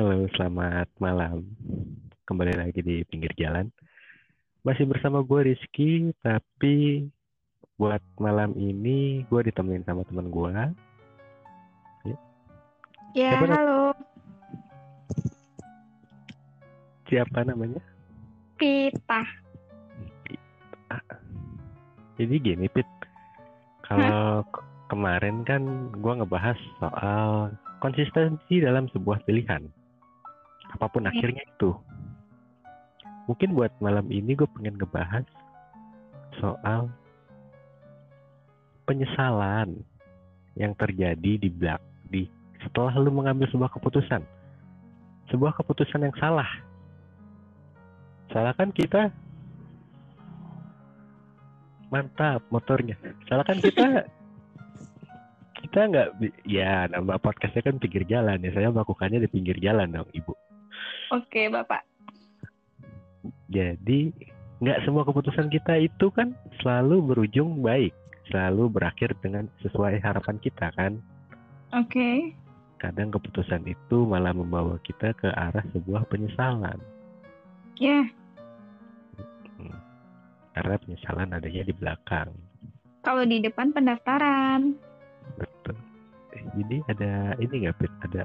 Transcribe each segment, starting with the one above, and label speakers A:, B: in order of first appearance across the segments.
A: Halo, selamat malam. Kembali lagi di pinggir jalan. Masih bersama gue Rizky, tapi buat malam ini gue ditemenin sama teman gue.
B: Ya,
A: Siapa nam-
B: halo.
A: Siapa namanya?
B: Pita.
A: Jadi gini, Pit. Kalau ke- kemarin kan gue ngebahas soal konsistensi dalam sebuah pilihan. Apa
B: pun
A: akhirnya itu. Mungkin buat malam ini gue pengen ngebahas soal penyesalan yang terjadi di belak di setelah lu mengambil sebuah keputusan. Sebuah keputusan yang salah. Salah kan kita mantap motornya. Salah kan kita kita nggak ya nama podcastnya kan pinggir jalan ya saya melakukannya di pinggir jalan dong ibu.
B: Oke, Bapak.
A: Jadi nggak semua keputusan kita itu kan selalu berujung baik, selalu berakhir dengan sesuai harapan kita kan.
B: Oke.
A: Kadang keputusan itu malah membawa kita ke arah sebuah penyesalan.
B: Ya,
A: Hmm. Karena penyesalan adanya di belakang.
B: kalau di depan pendaftaran.
A: Betul. Eh, Jadi ada ini nggak? Ada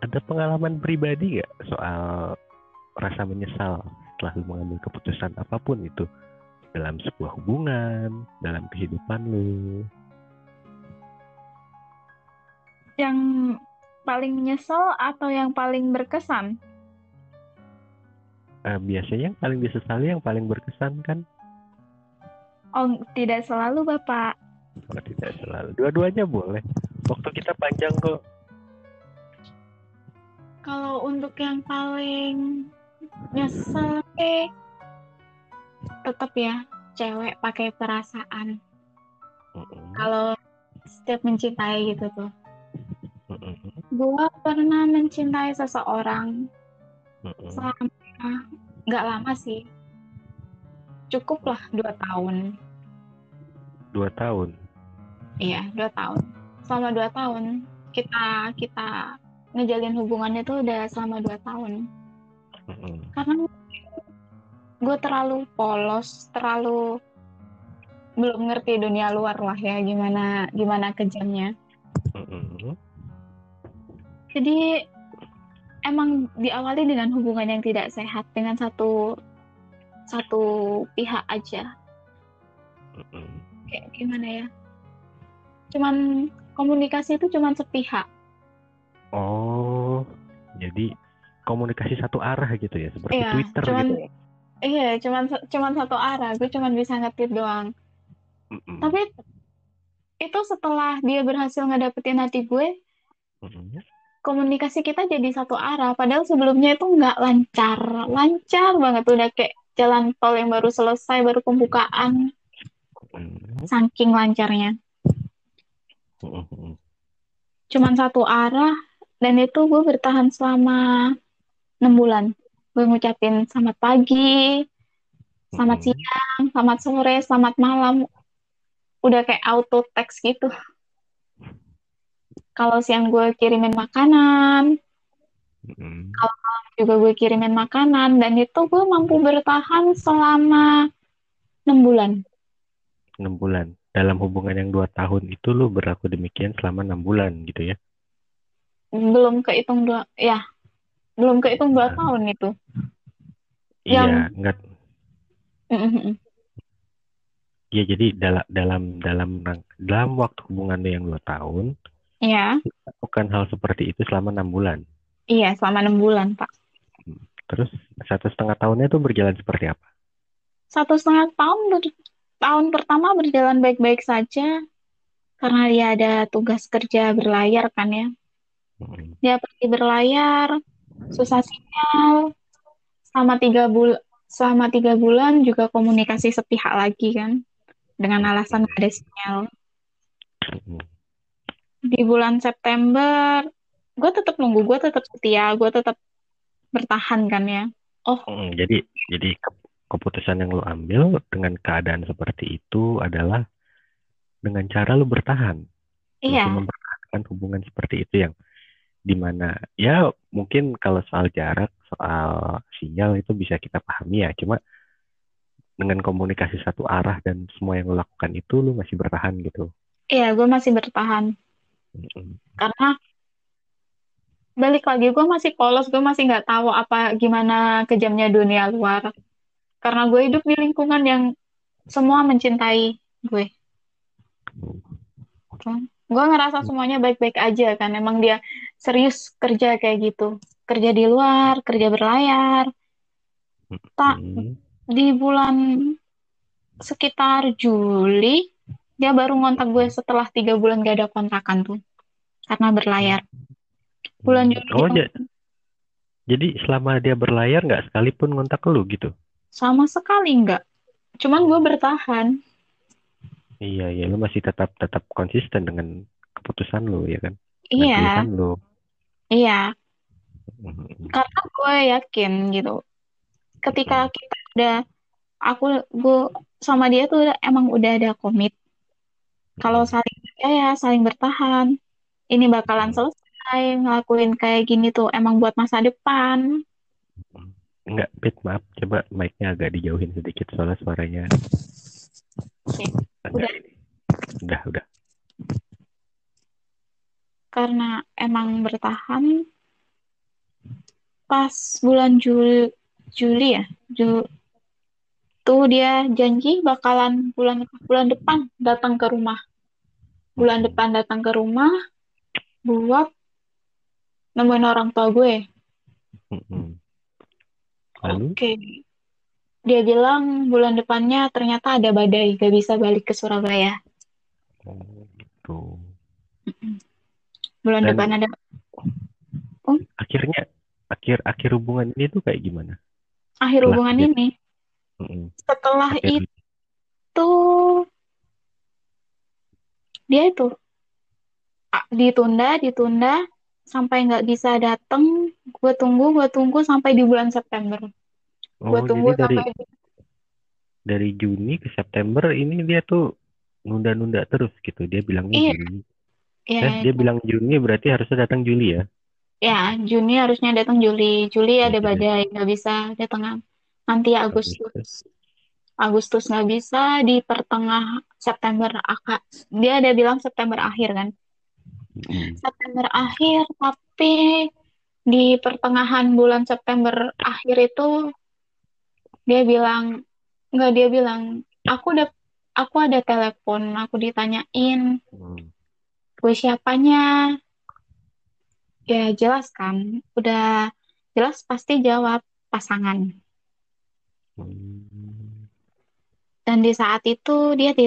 A: ada pengalaman pribadi nggak soal rasa menyesal setelah lu mengambil keputusan apa pun itu dalam sebuah hubungan, dalam kehidupan lu?
B: Yang paling menyesal atau yang paling berkesan?
A: Eh, biasanya yang paling disesali yang paling berkesan kan?
B: Oh, tidak selalu, Bapak.
A: Oh, tidak selalu. Dua-duanya boleh. Waktu kita panjang kok.
B: Kalau untuk yang paling nyesel, eh, tetap ya, cewek pakai perasaan. Kalau setiap mencintai gitu tuh.
A: mm-mm,
B: Gua pernah mencintai seseorang selama nggak lama sih cukup lah dua tahun
A: Dua tahun.
B: iya dua tahun selama dua tahun kita kita ngejalin hubungannya tuh udah selama dua tahun.
A: Mm-mm,
B: karena gue terlalu polos terlalu belum ngerti dunia luar lah ya gimana gimana kejamnya. Jadi emang diawali dengan hubungan yang tidak sehat dengan satu satu pihak aja. Kayak gimana ya? Cuman komunikasi itu cuman sepihak
A: Oh, jadi komunikasi satu arah gitu ya, seperti
B: Iya,
A: Twitter
B: cuman
A: gitu.
B: iya cuman cuman satu arah gue cuman bisa ngetit doang.
A: Mm-mm,
B: tapi itu setelah dia berhasil ngedapetin hati gue
A: mm-mm.
B: komunikasi kita jadi satu arah. Padahal sebelumnya itu nggak lancar lancar banget. Udah kayak jalan tol yang baru selesai baru pembukaan.
A: Mm,
B: saking lancarnya.
A: Mm, mm.
B: cuman satu arah dan itu gue bertahan selama enam bulan gue ngucapin selamat pagi selamat
A: Mm-mm.
B: siang selamat sore selamat malam udah kayak auto text gitu kalau siang gue kirimin makanan
A: Mm-mm.
B: juga gue kirimin makanan dan itu gue mampu bertahan selama enam bulan
A: Enam bulan. Dalam hubungan yang dua tahun itu lu berlaku demikian selama enam bulan gitu ya?
B: Belum kehitung dua ya belum kehitung dua
A: Nah.
B: tahun itu
A: Iya,
B: Yang-
A: enggak.
B: Mm-mm.
A: Iya, jadi dalam dalam dalam dalam waktu hubungan lu yang dua tahun,
B: Iya,
A: bukan hal seperti itu selama enam bulan.
B: iya selama enam bulan pak
A: Terus satu setengah tahunnya itu berjalan seperti apa?
B: satu setengah tahun ber- tahun pertama berjalan baik-baik saja karena dia ada tugas kerja berlayar kan ya. Dia pergi berlayar susah sinyal. Selama tiga bulan selama tiga bulan juga komunikasi sepihak lagi kan? Dengan alasan ada sinyal. Di bulan September gue tetap nunggu gue tetap setia gue tetap bertahan kan ya? Oh.
A: Jadi jadi ke- keputusan yang lu ambil dengan keadaan seperti itu adalah dengan cara lu bertahan.
B: Iya.
A: Mempertahankan hubungan seperti itu yang di mana ya mungkin kalau soal jarak soal sinyal itu bisa kita pahami ya cuma dengan komunikasi satu arah dan semua yang lo lakukan itu lo masih bertahan gitu
B: Iya, gue masih bertahan. Karena balik lagi, gue masih polos, gue masih nggak tahu apa gimana kejamnya dunia luar. Karena gue hidup di lingkungan yang semua mencintai gue. Kan? Gue ngerasa semuanya baik-baik aja kan. Emang dia serius kerja kayak gitu. Kerja di luar, kerja berlayar. Tak di bulan sekitar Juli, dia baru ngontak gue setelah tiga bulan gak ada kontakan tuh. Karena berlayar. Bulan Juli
A: oh ja- jadi selama dia berlayar nggak sekalipun ngontak lu gitu
B: sama sekali nggak. Cuman gue bertahan.
A: Iya iya lu masih tetap tetap konsisten dengan keputusan lu ya kan
B: Iya,
A: pilihan lu
B: iya.
A: Mm.
B: Karena gue yakin gitu. Ketika
A: Mm.
B: kita udah, aku, gue sama dia tuh udah- emang udah ada komit. Kalau
A: Mm.
B: saling percaya, saling bertahan, ini bakalan selesai. Ngelakuin kayak gini tuh emang buat masa depan.
A: Enggak, Pit, maaf. Coba mic-nya agak dijauhin sedikit soalnya suaranya
B: Oke,
A: agak
B: udah.
A: Udah, udah.
B: Karena emang bertahan pas bulan Juli, Juli ya, Ju- tuh dia janji bakalan bulan bulan depan datang ke rumah. Bulan
A: Mm.
B: depan datang ke rumah buat nemuin orang tua gue.
A: Mm-mm. Lalu,
B: Oke. Dia bilang bulan depannya ternyata ada badai, gak bisa balik ke Surabaya.
A: oh, gitu.
B: Bulan
A: Dan
B: depan ada
A: akhirnya, akhir akhir hubungan ini tuh kayak gimana?
B: akhir
A: Setelah
B: hubungan
A: kejadian.
B: ini. Setelah
A: Akhir,
B: itu dia itu ditunda, ditunda sampai nggak bisa datang. Gue tunggu, gue tunggu sampai di bulan September. Gue
A: oh,
B: tunggu
A: jadi dari
B: sampai
A: dari Juni ke September ini dia tuh nunda-nunda terus gitu. Dia bilangnya
B: iya,
A: Juni.
B: ya
A: Eh, dia bilang Juni berarti harusnya datang Juli ya?
B: Ya, Juni harusnya datang Juli. Juli ada
A: Iya,
B: badai, nggak bisa datang nanti
A: Agustus.
B: Agustus. Nggak bisa di pertengah September aka- dia ada bilang September akhir kan
A: Mm-mm.
B: September akhir tapi di pertengahan bulan September akhir itu dia bilang nggak dia bilang aku udah aku ada telepon aku ditanyain
A: Mm.
B: gue siapanya ya jelas kan udah jelas pasti jawab pasangan
A: Mm.
B: dan di saat itu dia di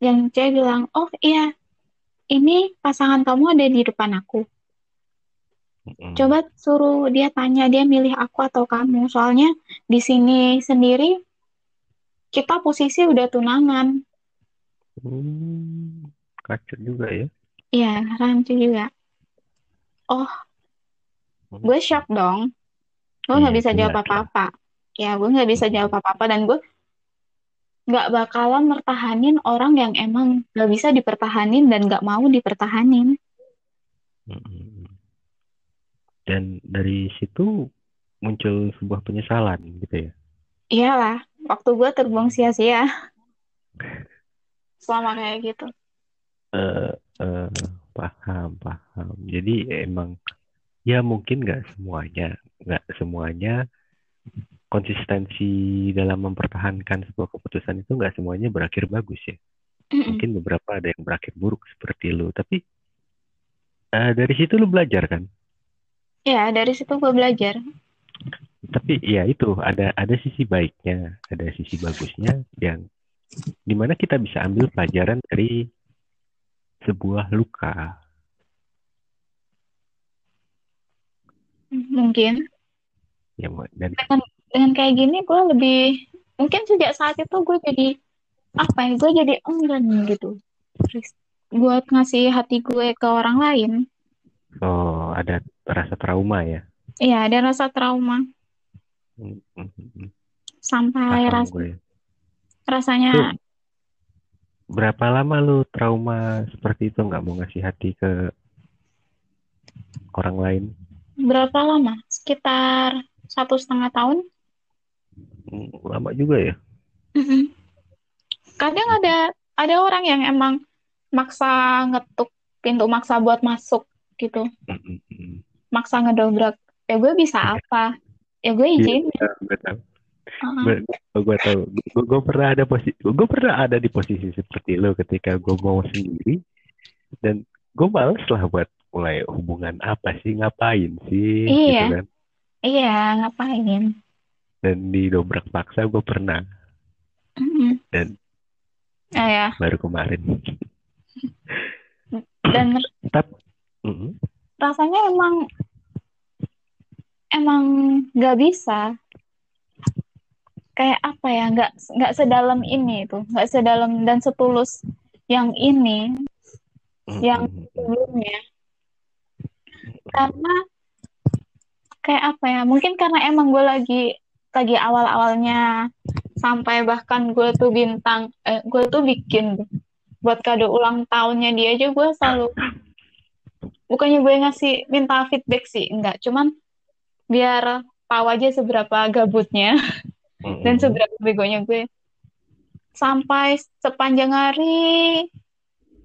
B: yang cewek bilang oh iya ini pasangan kamu ada di depan aku
A: Mm-mm.
B: Coba suruh dia tanya dia milih aku atau kamu. Soalnya di sini sendiri kita posisi udah tunangan.
A: Hmm, kacau juga ya.
B: Iya, rancu juga. Oh, gue
A: Hmm.
B: shock dong. Gue nggak
A: Iya,
B: bisa jawab apa-apa. Ya, gue nggak bisa jawab apa-apa dan gue nggak bakalan mertahanin orang yang emang nggak bisa dipertahanin dan nggak mau dipertahanin.
A: Mm-mm. Dan dari situ muncul sebuah penyesalan gitu ya.
B: Iyalah, waktu gue terbuang sia-sia selama kayak gitu.
A: Eh, eh, paham, paham. Jadi emang ya mungkin nggak semuanya, nggak semuanya konsistensi dalam mempertahankan sebuah keputusan itu nggak semuanya berakhir bagus ya. Mungkin beberapa ada yang berakhir buruk seperti lu. Tapi eh, dari situ lu belajar kan.
B: Ya, dari situ gue belajar.
A: Tapi ya itu ada ada sisi baiknya, ada sisi bagusnya yang di mana kita bisa ambil pelajaran dari sebuah luka.
B: Mungkin.
A: Ya, dan
B: dengan dengan kayak gini gue lebih mungkin sejak saat itu gue jadi apa ya gue jadi enggan gitu Terus buat ngasih hati gue ke orang lain
A: oh ada rasa trauma ya.
B: iya ada rasa trauma
A: Hmm, hmm, hmm.
B: sampai
A: Paham
B: ras
A: gue.
B: rasanya
A: Lu berapa lama lu trauma seperti itu nggak mau ngasih hati ke orang lain?
B: Berapa lama? Sekitar satu setengah tahun.
A: Lama juga ya.
B: Kadang ada ada orang yang emang maksa ngetuk pintu maksa buat masuk gitu, maksa ngedobrak. Ya gue bisa apa? Ya gue
A: Iya,
B: izin.
A: gue tahu.
B: Heeh.
A: Gue gue tahu. Gue gue pernah ada posisi, gue pernah ada di posisi seperti lo ketika gue mau sendiri dan gue males lah buat mulai hubungan apa sih, ngapain sih, gitu
B: Iya.
A: kan.
B: Iya, ngapain?
A: Dan didobrak paksa gue pernah
B: Mm-mm.
A: dan
B: Ah, ya.
A: baru kemarin.
B: Dan
A: Tapi, mm-mm.
B: rasanya emang emang nggak bisa. Kayak apa ya? Nggak nggak sedalam ini tuh, nggak sedalam dan setulus yang ini, yang
A: Mm-mm.
B: sebelumnya. Karena kayak apa ya? Mungkin karena emang gue lagi lagi awal-awalnya sampai bahkan gue tuh bintang, eh, gue tuh bikin buat kado ulang tahunnya dia aja gue selalu bukannya gue ngasih minta feedback sih, enggak, cuman biar tahu aja seberapa gabutnya dan seberapa begonya gue. Sampai sepanjang hari,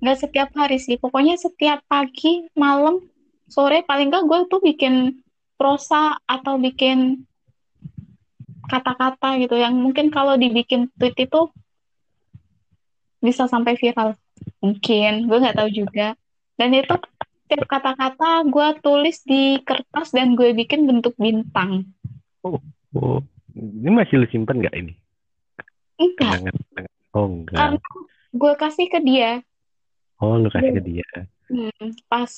B: nggak setiap hari sih, pokoknya setiap pagi, malam, sore paling nggak gue tuh bikin prosa atau bikin kata-kata gitu yang mungkin kalau dibikin tweet itu bisa sampai viral. Mungkin, gue nggak tahu juga. Dan itu tiap kata-kata gue tulis di kertas dan gue bikin bentuk bintang.
A: Oh, oh. Ini masih lu simpen nggak ini?
B: Enggak,
A: Kenangan-kenangan. Oh, enggak.
B: karena gue kasih ke dia
A: Oh, lu kasih ke dia.
B: Hmm, pas.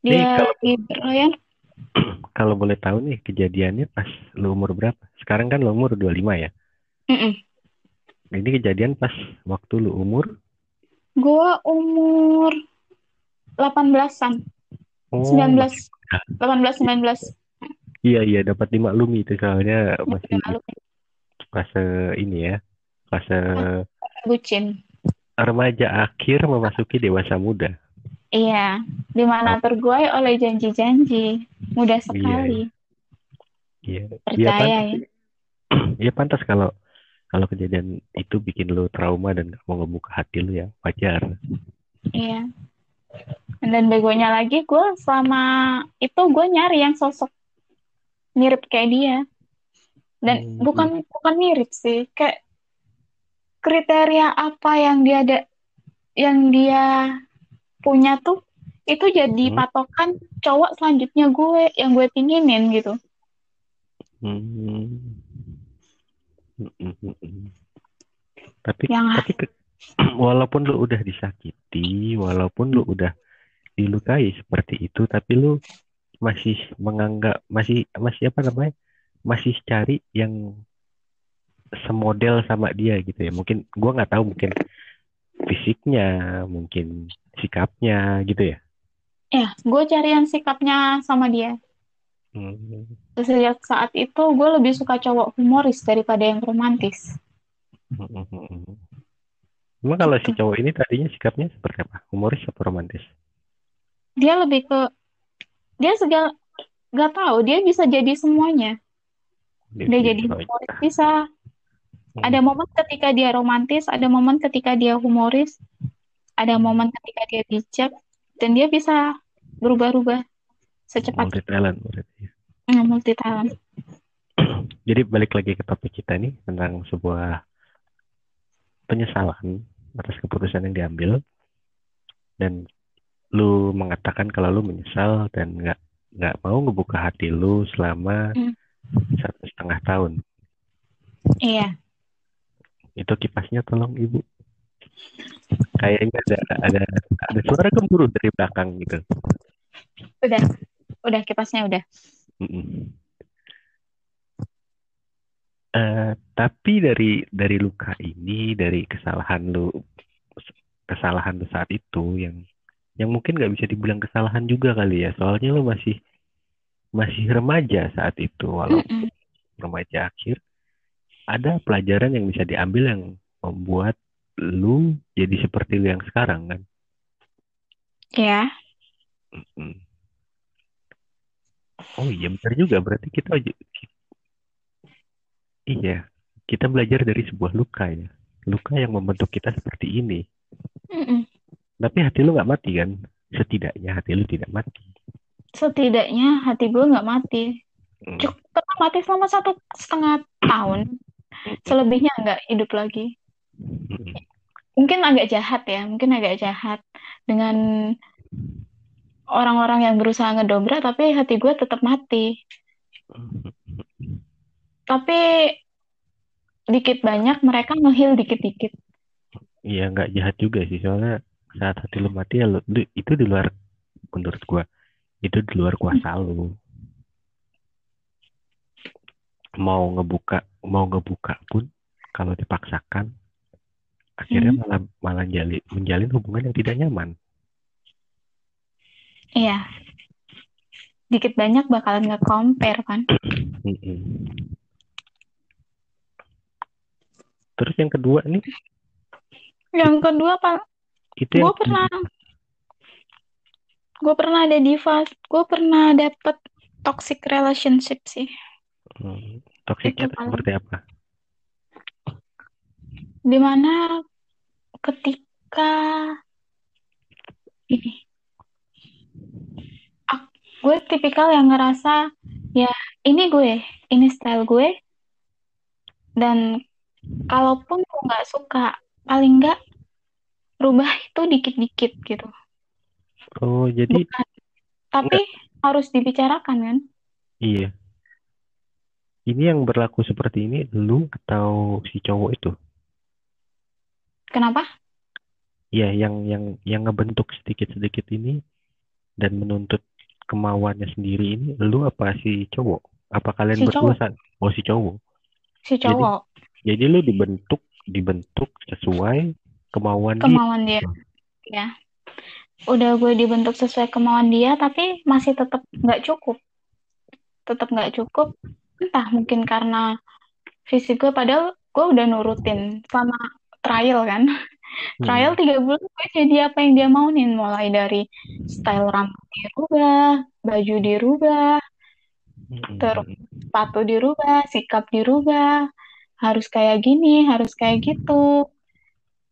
A: Nih,
B: dia
A: kalau
B: lagi berlayar.
A: kalau boleh tahu nih kejadiannya pas lu umur berapa? Sekarang kan lu umur 25 ya.
B: Mm-mm.
A: Ini kejadian pas waktu lu umur
B: Gue umur 18-an,
A: oh
B: 19,
A: masih
B: 18, 19
A: iya iya dapat dimaklumi itu soalnya masih fase ini ya fase
B: bucin.
A: remaja akhir memasuki dewasa muda.
B: Iya, di mana terbuai oleh janji-janji. Mudah sekali.
A: Iya. Iya
B: Percaya
A: pantas.
B: ya.
A: Iya pantas kalau kalau kejadian itu bikin lu trauma dan gak mau ngebuka hati lu ya wajar.
B: Iya. Dan begonya lagi, gue selama itu gue nyari yang sosok mirip kayak dia. Dan
A: Hmm.
B: bukan bukan mirip sih, kayak kriteria apa yang dia ada, yang dia punya tuh itu jadi
A: Hmm.
B: patokan cowok selanjutnya gue yang gue pinginin gitu.
A: Hmm. Mm, mm, mm. Tapi
B: Yang
A: tapi ke- walaupun lu udah disakiti, walaupun lu udah dilukai seperti itu, tapi lu masih menganggap masih masih apa namanya? Masih cari yang semodel sama dia gitu ya. Mungkin gua nggak tahu mungkin fisiknya, mungkin sikapnya gitu ya.
B: ya, gue cari yang sikapnya sama dia.
A: Hmm.
B: Sejak saat itu gue lebih suka cowok humoris daripada yang romantis.
A: Mm, mm, mm, mm. Emang kalau si cowok ini tadinya sikapnya seperti apa? Humoris atau romantis?
B: Dia lebih ke dia segala gak tahu dia bisa jadi semuanya. Dia jadi
A: Oh,
B: humoris bisa.
A: Hmm.
B: Ada momen ketika dia romantis, ada momen ketika dia humoris, ada momen ketika dia bijak, dan dia bisa berubah-ubah secepat
A: multi talent berarti.
B: mm, multi talent.
A: Jadi balik lagi ke topik kita nih tentang sebuah penyesalan atas keputusan yang diambil dan lu mengatakan kalau lu menyesal dan nggak nggak mau ngebuka hati lu selama
B: Hmm.
A: satu setengah tahun.
B: Iya,
A: Itu kipasnya tolong ibu. Kayaknya ada ada ada suara gemuruh dari belakang gitu.
B: udah, udah kipasnya udah.
A: Mm-mm. Eh, tapi dari dari luka ini, dari kesalahan lu, kesalahan lu saat itu yang yang mungkin nggak bisa dibilang kesalahan juga kali ya, soalnya lu masih masih remaja saat itu, walaupun
B: Mm-mm.
A: remaja akhir, ada pelajaran yang bisa diambil yang membuat lu jadi seperti lu yang sekarang kan.
B: Ya,
A: Mm. Oh iya benar juga berarti kita iya kita belajar dari sebuah luka ya luka yang membentuk kita seperti ini.
B: Mm-mm.
A: Tapi hati lu nggak mati kan? Setidaknya hati lu tidak mati.
B: Setidaknya hati gue nggak mati.
A: Hmm.
B: Cukup pernah mati selama satu setengah tahun. Selebihnya nggak hidup lagi.
A: Hmm.
B: Mungkin agak jahat ya, mungkin agak jahat dengan orang-orang yang berusaha ngedobrak, tapi hati gue tetap mati. Tapi dikit banyak mereka ngehil dikit-dikit.
A: Iya nggak jahat juga sih soalnya saat hati lu mati ya lu, itu di luar menurut gua itu di luar kuasa lu. Mau ngebuka mau ngebuka pun kalau dipaksakan akhirnya
B: Hmm.
A: malah malah jalin, menjalin hubungan yang tidak nyaman.
B: Iya. Dikit banyak bakalan nge-compare kan.
A: Mm-mm. Terus yang kedua nih
B: Yang kedua, Pak,
A: itu
B: gue
A: yang
B: pernah. gue pernah ada di fase gue pernah dapet toxic relationship sih.
A: Hmm, toksiknya
B: Itu
A: seperti apa?
B: di mana ketika ini gue tipikal yang ngerasa ya ini gue ini style gue. Dan kalaupun gue nggak suka paling nggak rubah itu dikit-dikit gitu
A: Oh, jadi
B: bukan tapi harus dibicarakan kan
A: iya. Ini yang berlaku seperti ini lu atau si cowok itu?
B: kenapa
A: Iya, yang yang yang ngebentuk sedikit-sedikit ini dan menuntut kemauannya sendiri ini lu apa si cowok? Apa kalian
B: Si
A: berdua
B: cowok.
A: sa- Oh, si cowok.
B: si cowok
A: Jadi lu dibentuk dibentuk sesuai kemauan dia.
B: kemauan dia. Ya. Udah gue dibentuk sesuai kemauan dia tapi masih tetap nggak cukup. Tetap nggak cukup. Entah mungkin karena fisik gue padahal gue udah nurutin sama trial kan.
A: Hmm.
B: trial tiga bulan gue jadi apa yang dia mau nih mulai dari style rambut dirubah baju dirubah
A: Hmm.
B: terus sepatu dirubah sikap dirubah. Harus kayak gini harus kayak gitu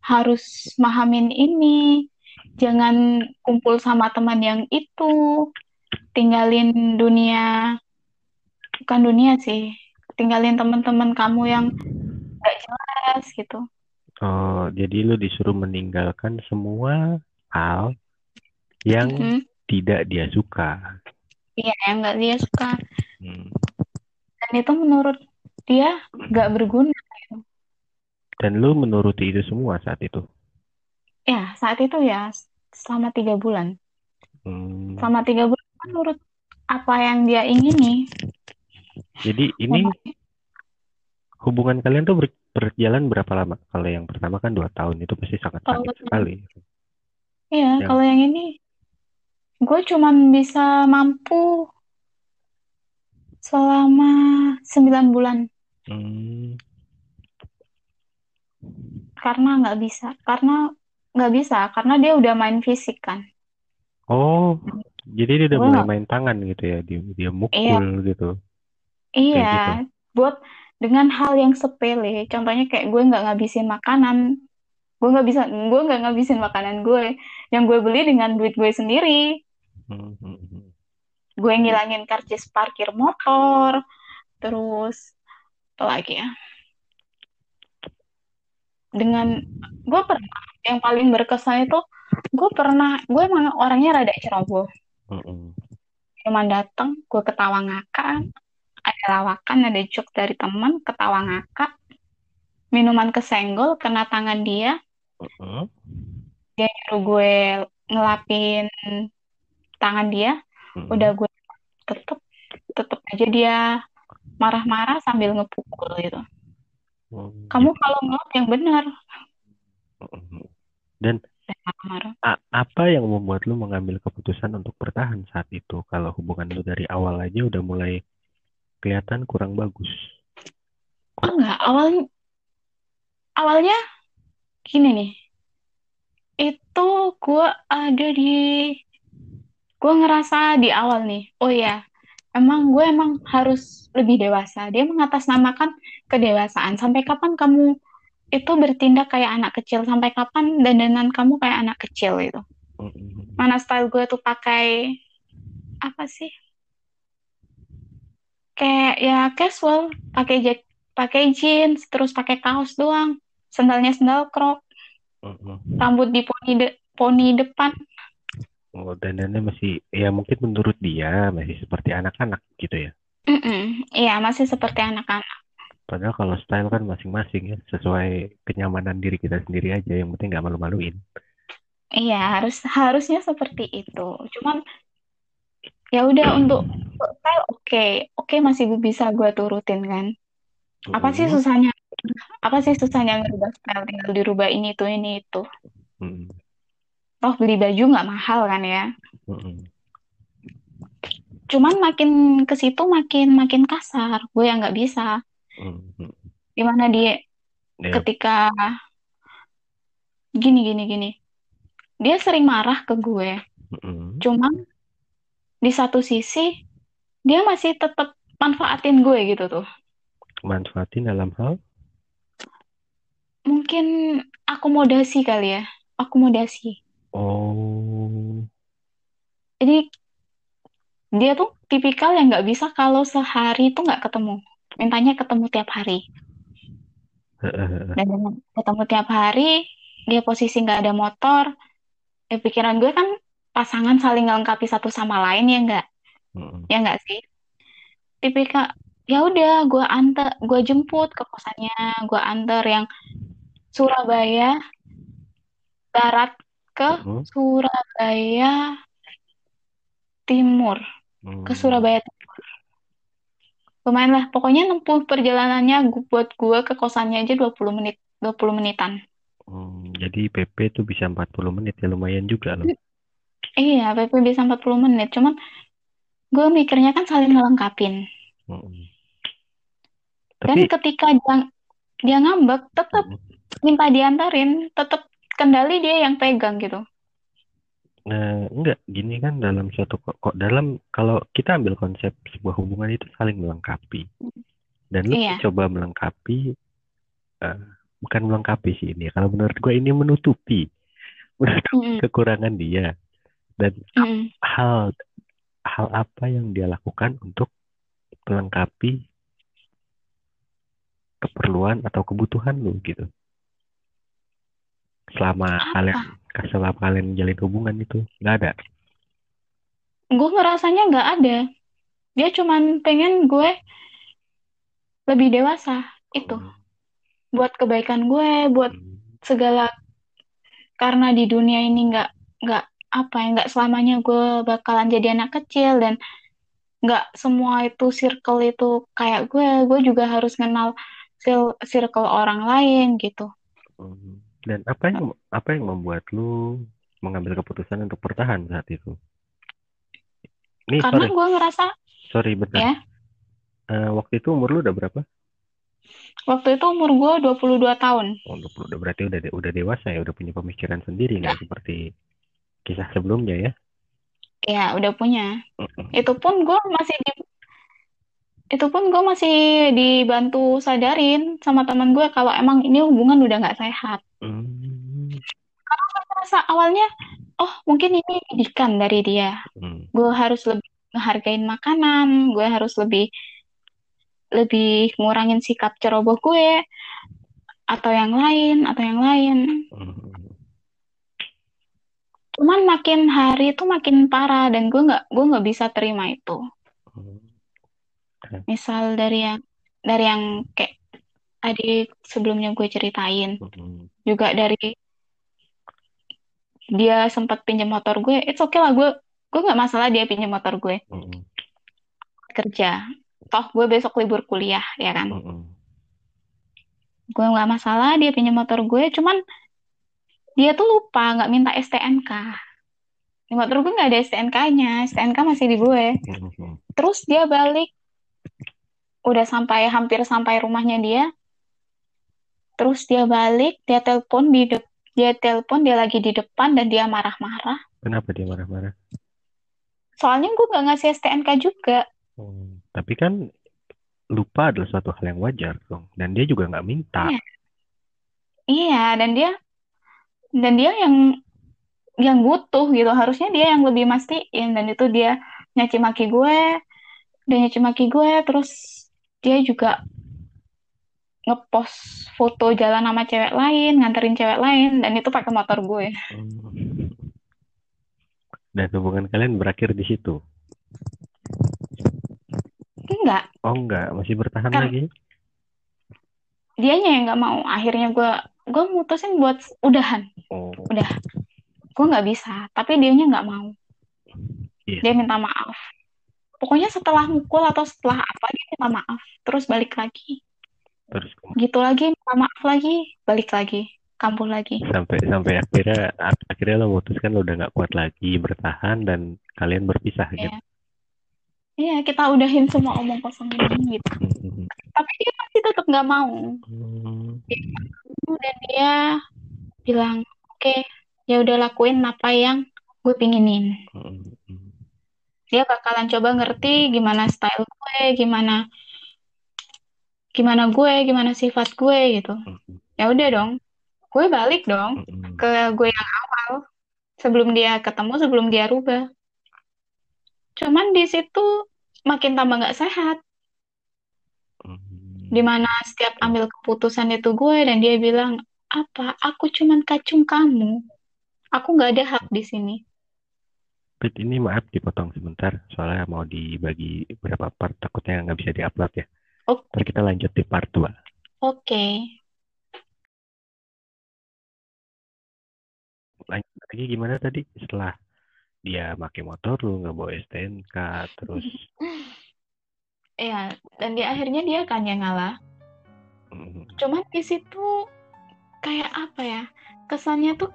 B: harus mahamin ini jangan kumpul sama teman yang itu tinggalin dunia bukan dunia sih tinggalin teman-teman kamu yang gak jelas gitu
A: Oh, jadi lu disuruh meninggalkan semua hal yang
B: Mhm.
A: tidak dia suka.
B: iya yang gak dia suka
A: Hmm.
B: dan itu menurut dia gak berguna
A: Dan lu menuruti itu semua saat itu.
B: ya saat itu ya selama tiga bulan
A: Hmm.
B: selama tiga bulan menurut apa yang dia ingini
A: Jadi ini hubungan kalian tuh ber- berjalan berapa lama? Kalau yang pertama kan dua tahun itu pasti sangat sakit
B: pertama-
A: sekali.
B: Iya,
A: Yang-
B: kalau yang ini gue cuman bisa mampu selama 9 bulan
A: Hmm.
B: Karena nggak bisa, karena nggak bisa, karena dia udah main fisik kan.
A: Oh, jadi dia udah mulai main tangan gitu ya, dia, dia mukul gitu.
B: Iya, buat dengan hal yang sepele, contohnya kayak gue nggak ngabisin makanan, gue nggak bisa, gue nggak ngabisin makanan gue, yang gue beli dengan duit gue sendiri,
A: hmm.
B: gue ngilangin karcis parkir motor, terus apa lagi ya? Dengan gue pernah yang paling berkesan itu gue pernah gue emang orangnya rada ceroboh.
A: Hmm, hmm.
B: Cuman dateng, gue ketawa ngakak, ada lawakan, ada joke dari teman, ketawa ngakak, minuman kesenggol, kena tangan dia,
A: Hmm,
B: dia nyuruh gue ngelapin tangan dia,
A: hmm.
B: udah gue tetep tetep aja dia marah-marah sambil ngepukul gitu.
A: Hmm,
B: Kamu kalau ngelap yang benar.
A: Dan apa yang membuat lu mengambil keputusan untuk bertahan saat itu? Kalau hubungan lu dari awal aja udah mulai kelihatan kurang bagus.
B: Oh enggak, awal awalnya gini nih. Itu gue ada di gue ngerasa di awal nih, oh ya, emang gue emang harus lebih dewasa. Dia mengatasnamakan kedewasaan. Sampai kapan kamu itu bertindak kayak anak kecil? Sampai kapan dandanan kamu kayak anak kecil itu? Mana style gue tuh pakai apa sih? Kayak ya casual, pakai jack, pakai jeans, terus pakai kaos doang. Sandalnya sandal krok, rambut di poni de- poni depan.
A: Oh, dandannya masih ya mungkin menurut dia masih seperti anak-anak gitu ya.
B: Mm-mm. Iya, masih seperti anak-anak.
A: Padahal kalau style kan masing-masing ya, sesuai kenyamanan diri kita sendiri aja. Yang penting nggak malu-maluin.
B: Iya, harus harusnya seperti itu. Cuman ya udah untuk style oke, oke masih bisa gue turutin kan. Apa sih susahnya? Apa sih susahnya ngerubah style? Tinggal dirubah ini itu ini itu.
A: Mm-mm.
B: Toh beli baju nggak mahal kan ya.
A: Mm-mm.
B: Cuman makin ke situ makin makin kasar. Gue yang nggak bisa.
A: Mm-mm.
B: Di mana dia
A: Ya,
B: ketika gini gini gini, dia sering marah ke gue.
A: mm-mm.
B: Cuman di satu sisi dia masih tetap manfaatin gue gitu tuh.
A: manfaatin dalam hal
B: Mungkin akomodasi kali ya. Akomodasi.
A: Oh
B: Jadi dia tuh tipikal yang nggak bisa kalau sehari itu nggak ketemu. Mintanya ketemu tiap hari. Dan dengan ketemu tiap hari, dia posisi nggak ada motor. Ya pikiran gue kan pasangan saling melengkapi satu sama lain ya nggak?
A: Mm-mm.
B: Ya nggak sih? Tipikal ya udah gue antar, gue jemput ke kosannya, gue antar yang Surabaya barat ke
A: Mm-mm.
B: Surabaya Timur. Ke
A: Mm.
B: Surabaya Timur. Lumayan lah, pokoknya nempuh perjalanannya buat gue ke kosannya aja 20 menit, 20 menitan.
A: Mm, jadi PP tuh bisa 40 menit ya lumayan juga loh.
B: Iya, PP bisa 40 menit. Cuman gue mikirnya kan saling melengkapin. Dan
A: Tapi
B: ketika dia, dia ngambek, tetap
A: mm,
B: minta diantarin, tetap kendali dia yang pegang gitu.
A: Nah, enggak, gini kan dalam suatu kok, kok dalam kalau kita ambil konsep sebuah hubungan itu saling melengkapi. Dan lu
B: Iya.
A: coba melengkapi eh, bukan melengkapi sih ini. Kalau menurut gue ini menutupi menutupi kekurangan dia dan
B: mm-mm.
A: hal hal apa yang dia lakukan untuk melengkapi keperluan atau kebutuhan lu gitu. Selama kalian
B: Apa?
A: selama kalian menjalin hubungan itu nggak ada.
B: Gue ngerasanya nggak ada. Dia cuman pengen gue lebih dewasa. Itu. Buat kebaikan gue, buat
A: Hmm.
B: segala karena di dunia ini nggak nggak apa ya nggak selamanya gue bakalan jadi anak kecil dan nggak semua itu circle itu kayak gue gue juga harus kenal circle orang lain gitu
A: Hmm. Dan apa yang apa yang membuat lu mengambil keputusan untuk bertahan saat itu? Ini
B: karena gue ngerasa
A: sorry bentar.
B: ya
A: Eh, waktu itu umur lu udah berapa?
B: waktu itu umur gue 22 tahun
A: Oh, 20, udah berarti udah de- udah dewasa ya, udah punya pemikiran sendiri
B: Ya.
A: nggak seperti kisah sebelumnya ya.
B: ya udah punya
A: Mm-mm.
B: itu pun gue masih di itu pun gue masih dibantu sadarin sama teman gue kalau emang ini hubungan udah nggak sehat
A: Hmm.
B: rasa awalnya oh mungkin ini didikan dari dia
A: Hmm.
B: gue harus lebih ngehargain makanan gue harus lebih lebih ngurangin sikap ceroboh gue atau yang lain atau yang lain
A: Hmm.
B: cuman makin hari itu makin parah dan gue nggak gue nggak bisa terima itu. Misal dari yang dari yang kayak tadi sebelumnya gue ceritain
A: Hmm.
B: juga dari dia sempat pinjam motor gue it's okay lah gue gue nggak masalah dia pinjam motor gue
A: Hmm.
B: kerja toh gue besok libur kuliah ya kan
A: Hmm.
B: gue nggak masalah dia pinjam motor gue cuman dia tuh lupa nggak minta STNK di motor gue nggak ada STNK-nya STNK masih di gue
A: Hmm.
B: terus dia balik udah sampai hampir sampai rumahnya dia terus dia balik dia telepon di de- dia telepon dia lagi di depan dan dia marah-marah
A: Kenapa dia marah-marah?
B: Soalnya gue nggak ngasih STNK juga.
A: Hmm, tapi kan lupa adalah suatu hal yang wajar dong. Dan dia juga nggak minta.
B: Iya. Iya, dan dia dan dia yang yang butuh gitu. Harusnya dia yang lebih mastiin dan itu dia nyaci maki gue, dia nyaci maki gue, terus dia juga ngepost foto jalan sama cewek lain, nganterin cewek lain, dan itu pakai motor gue.
A: Hmm. Dan hubungan kalian berakhir di situ.
B: Enggak,
A: Oh enggak, masih bertahan
B: Kan-
A: lagi?
B: dianya yang nggak mau. Akhirnya gue gue mutusin buat udahan.
A: Oh,
B: Udah, gue nggak bisa. Tapi dianya nggak mau.
A: iya.
B: Dia minta maaf. Pokoknya setelah mukul atau setelah apa dia minta maaf. Terus balik lagi.
A: Terus
B: Gitu lagi, minta maaf lagi, balik lagi, kambuh lagi.
A: sampai sampai akhirnya akhirnya lo memutuskan lo udah nggak kuat lagi bertahan dan kalian berpisah
B: Iya.
A: gitu.
B: Iya, kita udahin semua omong kosong ini gitu.
A: Hmm,
B: Tapi dia masih tetap nggak mau.
A: hmm,
B: Dan dia bilang, oke, ya udah lakuin apa yang gue pinginin.
A: hmm.
B: Dia bakalan coba ngerti gimana style gue, gimana gimana gue, gimana sifat gue gitu. Ya udah dong, gue balik dong ke gue yang awal sebelum dia ketemu, sebelum dia rubah. Cuman di situ makin tambah nggak sehat.
A: Di
B: mana setiap ambil keputusan itu gue dan dia bilang, apa? Aku cuman kacung kamu. Aku nggak ada hak di sini.
A: Pit, ini maaf dipotong sebentar, soalnya mau dibagi berapa part, takutnya nggak bisa diupload ya.
B: Oke.
A: Ntar kita lanjut di part 2.
B: Oke.
A: Lanjut lagi gimana tadi? Setelah dia pakai motor, lu nggak bawa STNK, terus
B: Iya, dan di akhirnya dia kan yang ngalah.
A: hmm,
B: Cuman di situ kayak apa ya? Kesannya tuh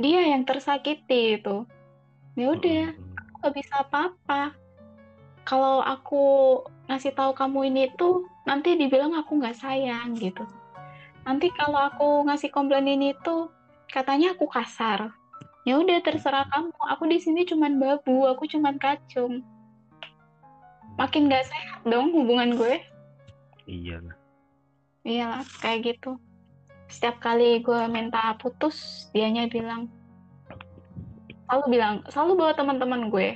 B: dia yang tersakiti itu. Ya udah,
A: hmm,
B: nggak bisa apa-apa. Kalau aku ngasih tahu kamu ini tuh nanti dibilang aku nggak sayang gitu. Nanti kalau aku ngasih komplain ini tuh katanya aku kasar. Ya udah terserah kamu. Aku di sini cuman babu, aku cuman kacung. Makin nggak sehat dong hubungan gue.
A: iya.
B: Iyalah, kayak gitu. Setiap kali gue minta putus, dianya bilang, selalu bilang, selalu bawa teman-teman gue,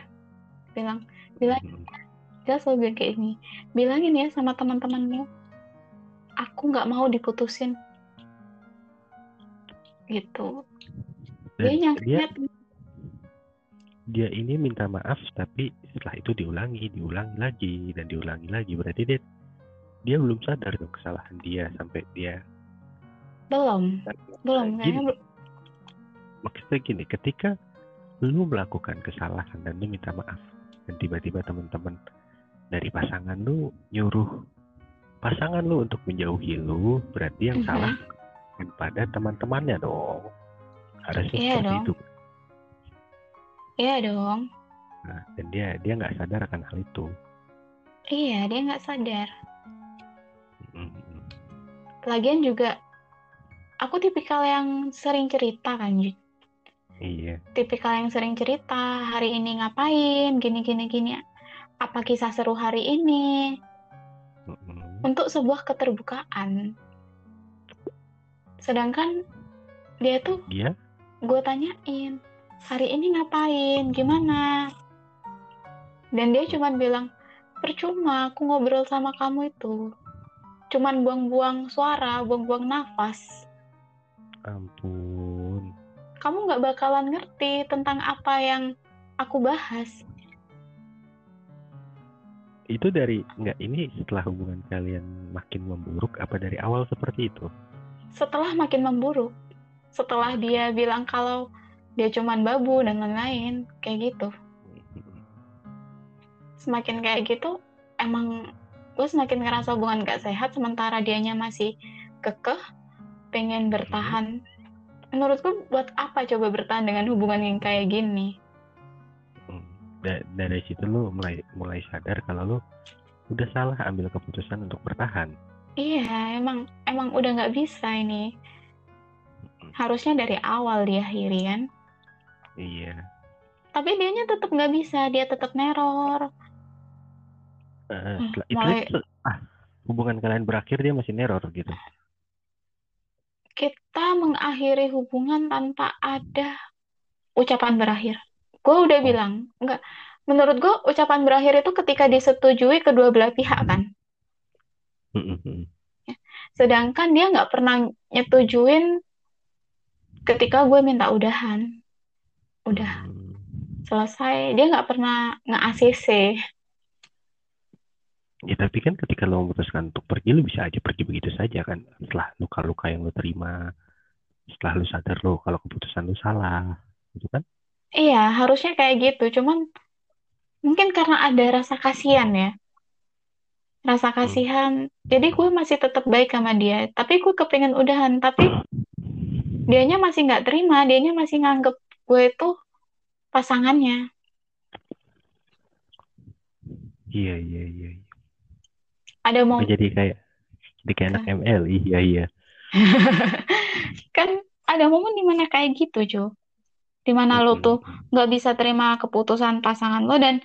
B: bilang, bilang,
A: Hmm,
B: dia selalu bilang kayak ini, bilangin ya sama teman-temanmu, aku nggak mau diputusin, gitu. Dia
A: Dan
B: nyangkanya
A: dia dia ini minta maaf tapi setelah itu diulangi diulangi lagi dan diulangi lagi. Berarti dia dia belum sadar dong kesalahan dia sampai dia
B: belum, belum,
A: Gini,
B: kayaknya belum.
A: maksudnya gini ketika lu melakukan kesalahan dan lu minta maaf dan tiba-tiba teman-teman dari pasangan lu nyuruh pasangan lu untuk menjauhi lu berarti yang
B: Mhm.
A: salah pada teman-temannya dong harusnya
B: Iya
A: seperti
B: dong.
A: itu
B: Iya dong,
A: nah, dan dia dia nggak sadar akan hal itu
B: iya dia nggak sadar.
A: Mhm.
B: Lagian juga, aku tipikal yang sering cerita kan, Jud.
A: Iya.
B: Tipikal yang sering cerita hari ini ngapain? Gini gini gini. Apa kisah seru hari ini?
A: Mhm.
B: untuk sebuah keterbukaan. Sedangkan dia tuh
A: dia
B: gue tanyain hari ini ngapain? Gimana? Dan dia cuman bilang percuma aku ngobrol sama kamu itu. Cuman buang-buang suara buang-buang nafas.
A: Ampun
B: kamu nggak bakalan ngerti tentang apa yang aku bahas
A: itu dari nggak ini setelah hubungan kalian makin memburuk apa dari awal seperti itu
B: setelah makin memburuk, setelah dia bilang kalau dia cuman babu dan lain-lain, kayak gitu. Semakin kayak gitu, emang gue semakin ngerasa hubungan gak sehat, sementara dianya masih kekeh, pengen bertahan. Menurutku buat apa coba bertahan dengan hubungan yang kayak gini?
A: Hmm. Da- dari situ lu mulai mulai sadar kalau lu udah salah ambil keputusan untuk bertahan
B: Iya, emang emang udah nggak bisa ini. Harusnya dari awal diakhiri kan?
A: iya
B: tapi dianya tetap nggak bisa dia tetap neror
A: Eh,
B: Hmm, mulai-
A: itu- ah, hubungan kalian berakhir dia masih neror gitu.
B: Kita mengakhiri hubungan tanpa ada ucapan berakhir. Gue udah
A: Oh.
B: bilang nggak menurut gue ucapan berakhir itu ketika disetujui kedua belah pihak kan?
A: Mm.
B: sedangkan dia nggak pernah nyetujuin ketika gue minta udahan. Udah.
A: Hmm.
B: selesai. Dia nggak pernah nge-ACC
A: Ya tapi kan ketika lo memutuskan untuk pergi, lo bisa aja pergi begitu saja kan. Setelah luka-luka yang lo terima, setelah lo sadar lo kalau keputusan lo salah, gitu kan?
B: iya harusnya kayak gitu. Cuman mungkin karena ada rasa kasihan ya. Rasa kasihan. Jadi gue masih tetap baik sama dia. Tapi gue kepengen udahan. Tapi dianya masih nggak terima. Dianya masih nganggep gue itu pasangannya.
A: Iya iya iya.
B: Ada mau
A: jadi kayak jadi kayak anak ML. Iya iya.
B: kan ada momen di mana kayak gitu Jo di mana lo
A: Mm,
B: tuh
A: mm,
B: nggak bisa terima keputusan pasangan lo dan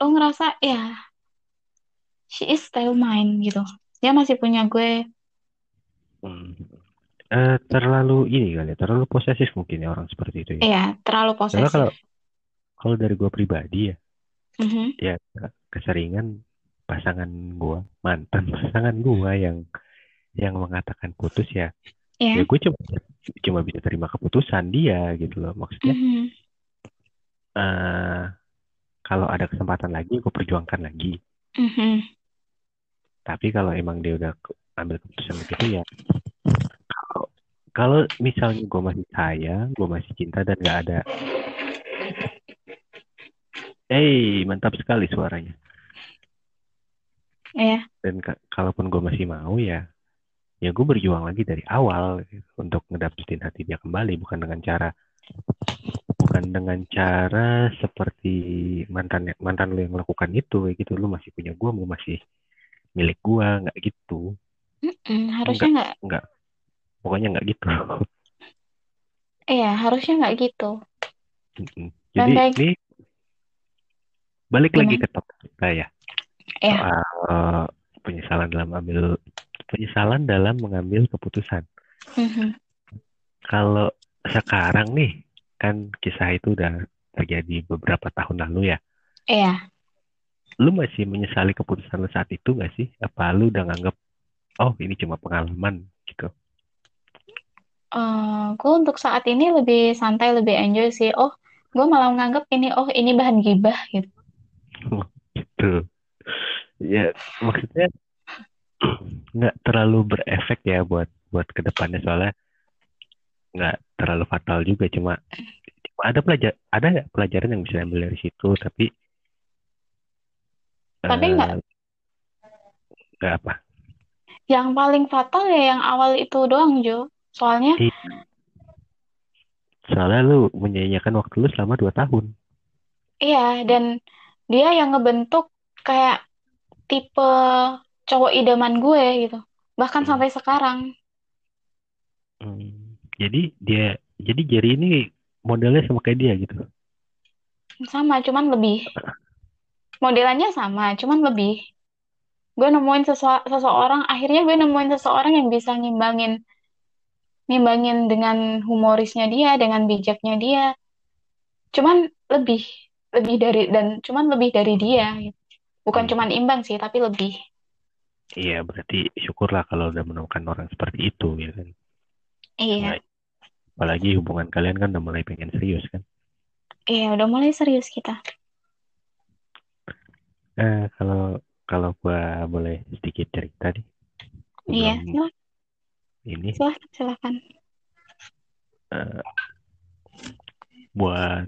B: lo ngerasa ya she is still mine gitu dia masih punya gue
A: mm. Eh, terlalu ini kali ya, terlalu posesif mungkin ya orang seperti itu ya.
B: iya terlalu
A: Karena
B: posesif
A: kalau kalau dari gue pribadi ya,
B: Mhm.
A: ya keseringan pasangan gua mantan pasangan gua yang yang mengatakan putus ya
B: Iya.
A: ya gue cuma cuma bisa terima keputusan dia gitu loh maksudnya
B: Mhm.
A: eh kalau ada kesempatan lagi gue perjuangkan lagi
B: Mhm.
A: tapi kalau emang dia udah ambil keputusan begitu ya kalau kalau misalnya gue masih sayang gue masih cinta dan nggak ada eh mantap sekali suaranya
B: Iya.
A: dan ka- kalaupun gue masih mau ya ya gue berjuang lagi dari awal gitu, untuk ngedapetin hati dia kembali bukan dengan cara bukan dengan cara seperti mantan mantan lu yang melakukan itu kayak gitu lu masih punya gue lu masih milik gue nggak gitu
B: Mm-mm, harusnya nggak
A: nggak pokoknya nggak gitu
B: iya harusnya nggak gitu
A: Mm-mm. Jadi ini balik lagi
B: Gimana?
A: ke topik kita ya
B: Iya.
A: soal penyesalan dalam ambil penyesalan dalam mengambil keputusan
B: Mhm.
A: Kalau sekarang nih, kan kisah itu udah terjadi beberapa tahun lalu ya.
B: iya
A: Lu masih menyesali keputusan lu saat itu nggak sih? Apa lu udah nganggep, oh ini cuma pengalaman gitu?
B: Eh, gue untuk saat ini lebih santai lebih enjoy sih oh gue malah nganggep ini oh ini bahan gibah gitu
A: Gitu. Ya, maksudnya nggak terlalu berefek ya buat buat ke depannya soalnya nggak terlalu fatal juga cuma cuma ada pelajar ada nggak pelajaran yang bisa diambil dari situ? Tapi
B: Tapi nggak-
A: nggak apa.
B: Yang paling fatal ya yang awal itu doang Jo. Soalnya
A: soalnya lu menyanyiakan waktu lu selama dua tahun.
B: Iya dan dia yang ngebentuk kayak tipe cowok idaman gue gitu bahkan
A: Hmm.
B: sampai sekarang
A: Hmm, jadi dia jadi Jerry ini modelnya sama kayak dia gitu.
B: sama cuman lebih modelannya sama cuman lebih gue nemuin sesua- seseorang akhirnya gue nemuin seseorang yang bisa ngimbangin ngimbangin dengan humorisnya dia dengan bijaknya dia cuman lebih lebih dari dan cuman lebih dari dia gitu. Bukan
A: Hmm.
B: cuman imbang sih tapi lebih
A: Iya, berarti syukurlah kalau udah menemukan orang seperti itu ya kan.
B: iya
A: Nah, apalagi hubungan kalian kan udah mulai pengen serius kan.
B: iya udah mulai serius kita
A: Eh, kalau kalau gua boleh sedikit cerita nih.
B: iya silahkan
A: ini
B: silahkan silahkan
A: eh, buat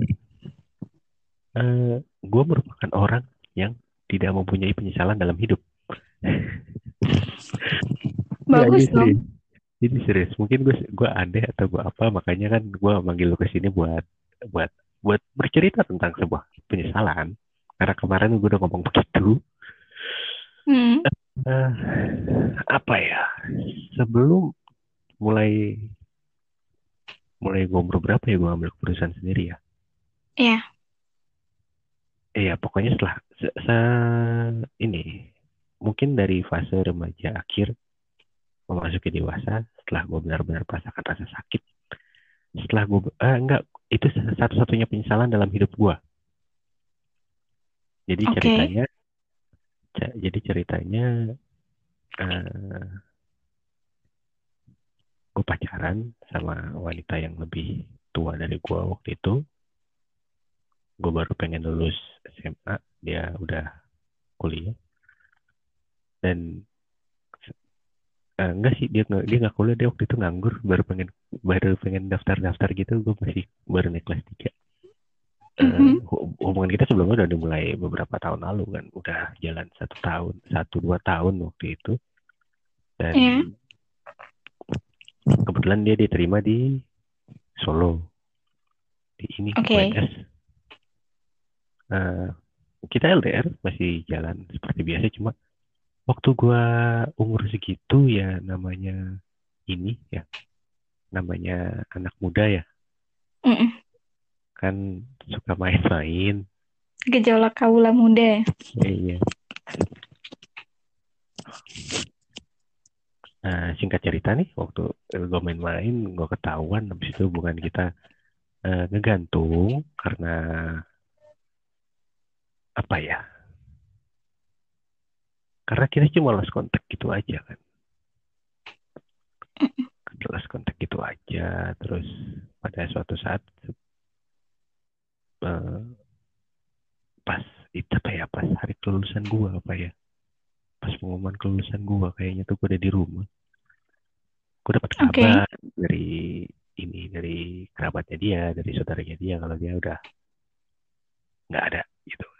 A: eh gue merupakan orang yang tidak mempunyai penyesalan dalam hidup. Nggak,
B: bagus
A: ini
B: dong
A: serius. Ini serius. Mungkin gue gue aneh atau gue apa, makanya kan gue manggil lo ke sini buat buat buat bercerita tentang sebuah penyesalan. Karena kemarin gue udah ngomong begitu.
B: hmm.
A: Eh, apa ya? Sebelum mulai mulai gue umur berapa ya gue ambil keputusan sendiri ya?
B: iya
A: Iya, pokoknya setelah se, se- ini mungkin dari fase remaja akhir memasuki dewasa, setelah gue benar-benar merasakan rasa sakit, setelah gue eh, enggak itu satu-satunya penyesalan dalam hidup gue. Jadi
B: Oke.
A: ceritanya, jadi ceritanya eh gue pacaran sama wanita yang lebih tua dari gue waktu itu. Gue baru pengen lulus SMA, dia udah kuliah. Dan eh, enggak sih dia nggak dia nggak kuliah dia waktu itu nganggur baru pengen baru pengen daftar-daftar gitu gue masih baru naik kelas tiga hu- hubungan kita sebelumnya udah dimulai beberapa tahun lalu kan udah jalan satu tahun satu dua tahun waktu itu dan
B: Iya.
A: kebetulan dia diterima di Solo di ini. UNS Eh, kita LDR masih jalan seperti biasa cuma waktu gua umur segitu ya namanya ini ya namanya anak muda ya. Kan suka main-main.
B: Gejolak kaula muda.
A: Ya, iya. Nah, singkat cerita nih waktu gue main-main gue ketahuan habis itu hubungan kita eh, ngegantung karena apa ya? Karena kita cuma lost kontak gitu aja kan. Lost kontak gitu aja terus pada suatu saat eh, pas itu apa ya pas hari kelulusan gua apa ya pas pengumuman kelulusan gua kayaknya tuh gua udah di rumah. Gua dapat kabar dari ini dari kerabatnya dia dari saudaranya dia kalau dia udah nggak ada gitu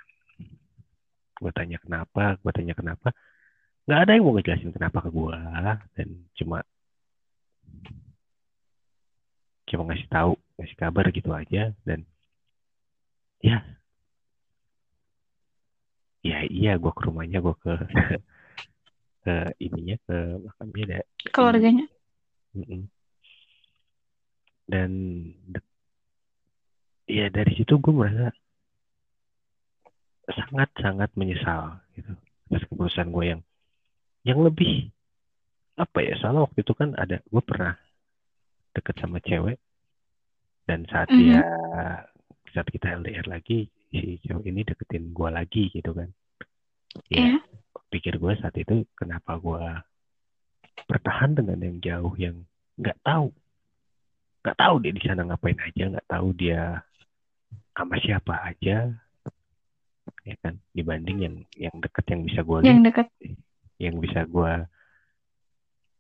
A: gua tanya kenapa gua tanya kenapa nggak ada yang mau ngejelasin kenapa ke gua. Dan cuma cuma ngasih tahu ngasih kabar gitu aja. Dan ya. Ya iya gua ke rumahnya gua ke ke ininya ke makamnya ada
B: Keluarganya.
A: Dan ya dari situ gue merasa sangat sangat menyesal gitu atas keputusan gue yang yang lebih apa ya soalnya waktu itu kan ada gue pernah deket sama cewek dan saat
B: Mhm.
A: dia saat kita LDR lagi si cewek ini deketin gue lagi gitu kan ya
B: Iya.
A: pikir gue saat itu kenapa gue bertahan dengan yang jauh yang nggak tahu nggak tahu dia di sana ngapain aja nggak tahu dia sama siapa aja ya kan dibanding yang yang deket yang bisa gue
B: Yang dekat.
A: yang bisa gue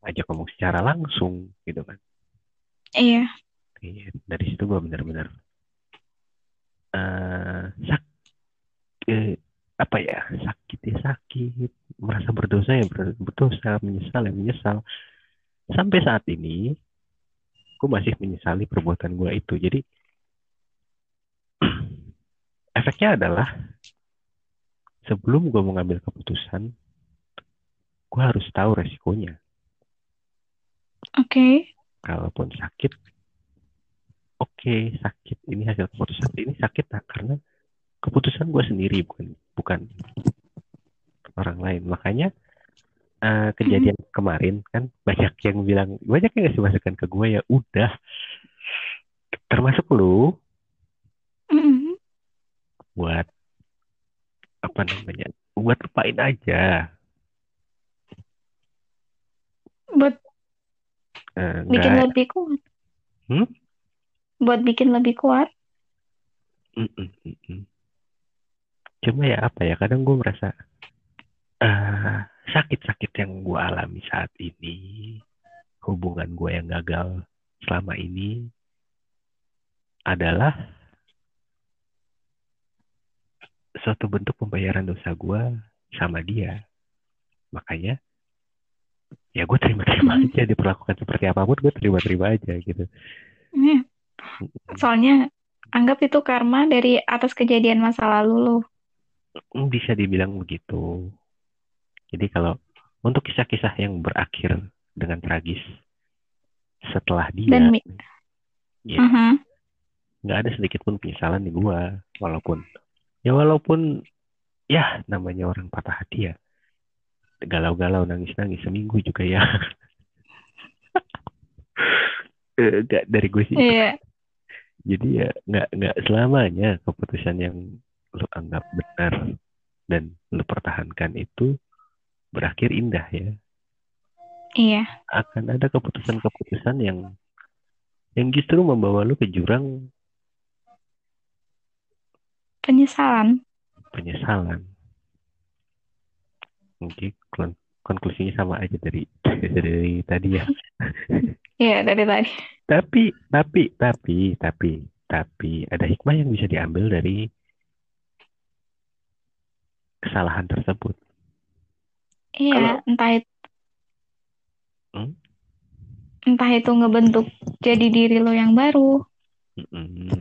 A: ajak ngomong secara langsung gitu kan.
B: Iya.
A: Iya, dari situ gue benar-benar eh sak eh, apa ya sakit ya sakit. Merasa berdosa ya ber- berdosa menyesal ya menyesal. Sampai saat ini gue masih menyesali perbuatan gue itu. Jadi efeknya adalah sebelum gue mengambil keputusan gue harus tahu resikonya.
B: Oke.
A: kalaupun sakit oke sakit. Ini hasil keputusan. Ini sakit nah, karena keputusan gue sendiri bukan bukan orang lain. Makanya eh, kejadian kemarin kan banyak yang bilang banyak yang ngasih masukan ke gue ya udah. Termasuk lu.
B: Mm-mm.
A: buat apa namanya buat lupain aja
B: Buat
A: Eh,
B: bikin
A: nggak
B: lebih kuat.
A: Hmm?
B: Buat bikin lebih kuat.
A: Mm-mm, mm-mm. Cuma ya apa ya, kadang gue merasa eh, sakit-sakit yang gue alami saat ini, hubungan gue yang gagal selama ini adalah suatu bentuk pembayaran dosa gue sama dia. Makanya ya gue terima-terima
B: Mhm.
A: aja diperlakukan seperti apa pun gue terima-terima aja gitu.
B: Iya. Soalnya anggap itu karma dari atas kejadian masa lalu lo.
A: Mm, Bisa dibilang begitu. Jadi kalau untuk kisah-kisah yang berakhir dengan tragis setelah dia,
B: Dan
A: ya
B: Mhm.
A: nggak ada sedikit pun penyesalan di gua, walaupun ya walaupun ya namanya orang patah hati ya galau-galau nangis-nangis seminggu juga ya Eh, nggak dari gue sih
B: Iya.
A: jadi ya nggak nggak selamanya keputusan yang lu anggap benar dan lu pertahankan itu berakhir indah ya
B: Iya.
A: akan ada keputusan-keputusan yang yang justru membawa lu ke jurang
B: Penyesalan.
A: penyesalan. Mungkin kon- konklusinya sama aja dari dari tadi ya.
B: Iya, dari tadi.
A: Tapi tapi tapi tapi tapi ada hikmah yang bisa diambil dari kesalahan tersebut.
B: Iya, entah itu
A: Hmm?
B: entah itu ngebentuk jadi diri lo yang baru.
A: Mm-mm.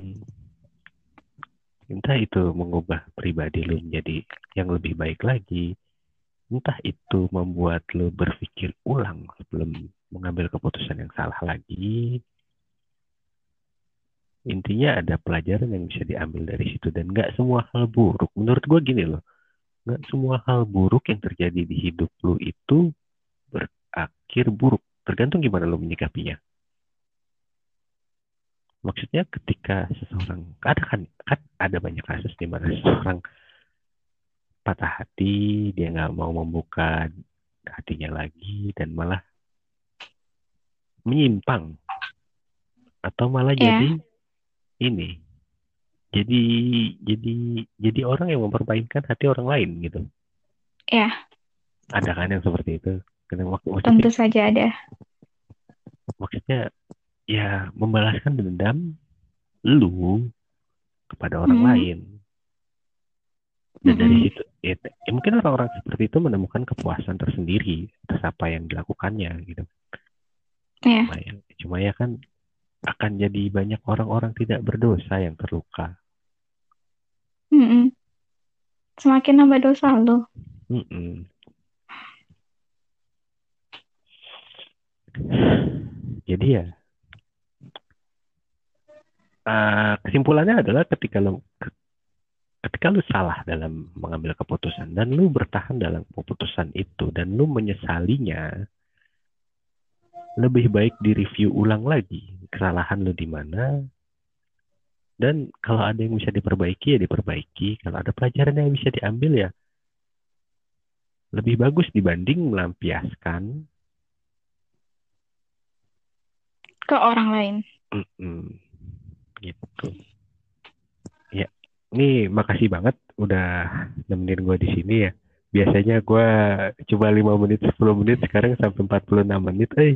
A: Entah itu mengubah pribadi lu menjadi yang lebih baik lagi. Entah itu membuat lu berpikir ulang sebelum mengambil keputusan yang salah lagi. Intinya ada pelajaran yang bisa diambil dari situ dan nggak semua hal buruk. Menurut gue gini loh, nggak semua hal buruk yang terjadi di hidup lu itu berakhir buruk. Tergantung gimana lu menyikapinya. Maksudnya ketika seseorang ada kan kan ada banyak kasus di mana seseorang patah hati, dia nggak mau membuka hatinya lagi dan malah menyimpang atau malah
B: Ya.
A: jadi ini jadi jadi jadi orang yang mempermainkan hati orang lain gitu.
B: Ya.
A: Ada kan yang seperti itu. Karena maksudnya,
B: Tentu saja ada.
A: maksudnya ya membalaskan dendam lu kepada orang
B: Hmm.
A: lain. Dan dari
B: Mm-mm.
A: situ, ya, ya mungkin orang-orang seperti itu menemukan kepuasan tersendiri atas apa yang dilakukannya gitu.
B: Iya.
A: Cuma ya, cuma ya kan akan jadi banyak orang-orang tidak berdosa yang terluka.
B: Mm-mm. Semakin nambah dosa lo.
A: Mm-mm. Jadi ya, eh, kesimpulannya adalah ketika lu ketika lu salah dalam mengambil keputusan dan lu bertahan dalam keputusan itu dan lu menyesalinya, lebih baik direview ulang lagi kesalahan lu di mana. Dan kalau ada yang bisa diperbaiki ya diperbaiki. Kalau ada pelajaran yang bisa diambil ya lebih bagus dibanding melampiaskan
B: Ke orang lain.
A: Mm-mm. Gitu. Ya, ini makasih banget udah nemenin gue di sini ya. Biasanya gue cuma 5 menit, 10 menit, sekarang sampai 46 menit. Eh,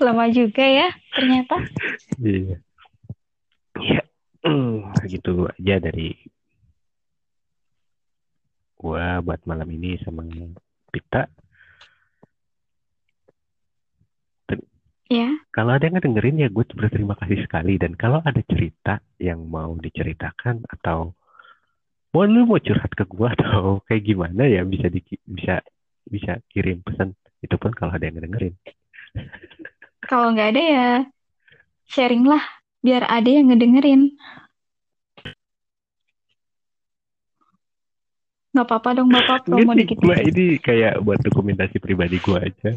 B: Lama juga ya, ternyata.
A: iya. Ya, gitu aja dari gue buat malam ini sama Pita.
B: Ya.
A: Kalau ada yang ngedengerin ya gue berterima kasih sekali. Dan kalau ada cerita yang mau diceritakan atau mau lu mau curhat ke gue atau kayak gimana ya bisa di, bisa bisa kirim pesan itu pun kalau ada yang ngedengerin.
B: Kalau nggak ada ya, sharing lah. Biar ada yang ngedengerin. Nggak apa-apa dong Bapak promo dikit.
A: gue ini kayak buat dokumentasi pribadi gue aja.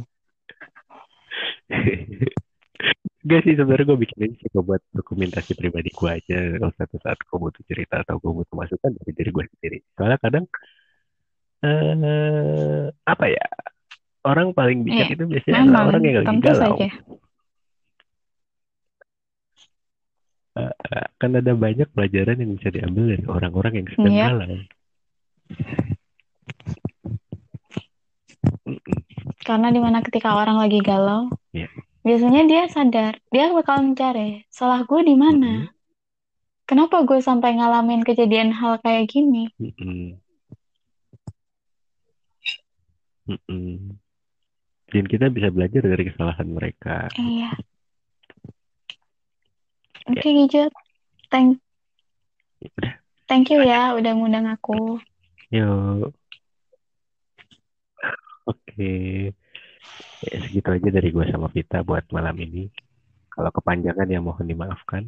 A: Gak sih sebenarnya gue bikin ini cuma buat dokumentasi pribadi gue aja. Kalau suatu saat gue butuh cerita atau gue butuh masukan dari diri gue sendiri. Soalnya kadang eh apa ya orang paling bijak
B: Iya,
A: itu biasanya
B: memang,
A: adalah orang yang lagi galau.
B: saja.
A: Eh, kan ada banyak pelajaran yang bisa diambil dari orang-orang yang sedang galau. Mm-mm.
B: Karena di mana ketika orang lagi galau,
A: Iya.
B: biasanya dia sadar, dia bakal mencari, salah gue di mana? Kenapa gue sampai ngalamin kejadian hal kayak gini?
A: Mm-mm. Mm-mm. Dan kita bisa belajar dari kesalahan mereka.
B: Iya. Oke, Gijot. Thank,
A: Ya
B: thank you ya udah ngundang aku.
A: yuk. Oke. Ya, segitu aja dari gue sama Vita buat malam ini. Kalau kepanjangan ya mohon dimaafkan.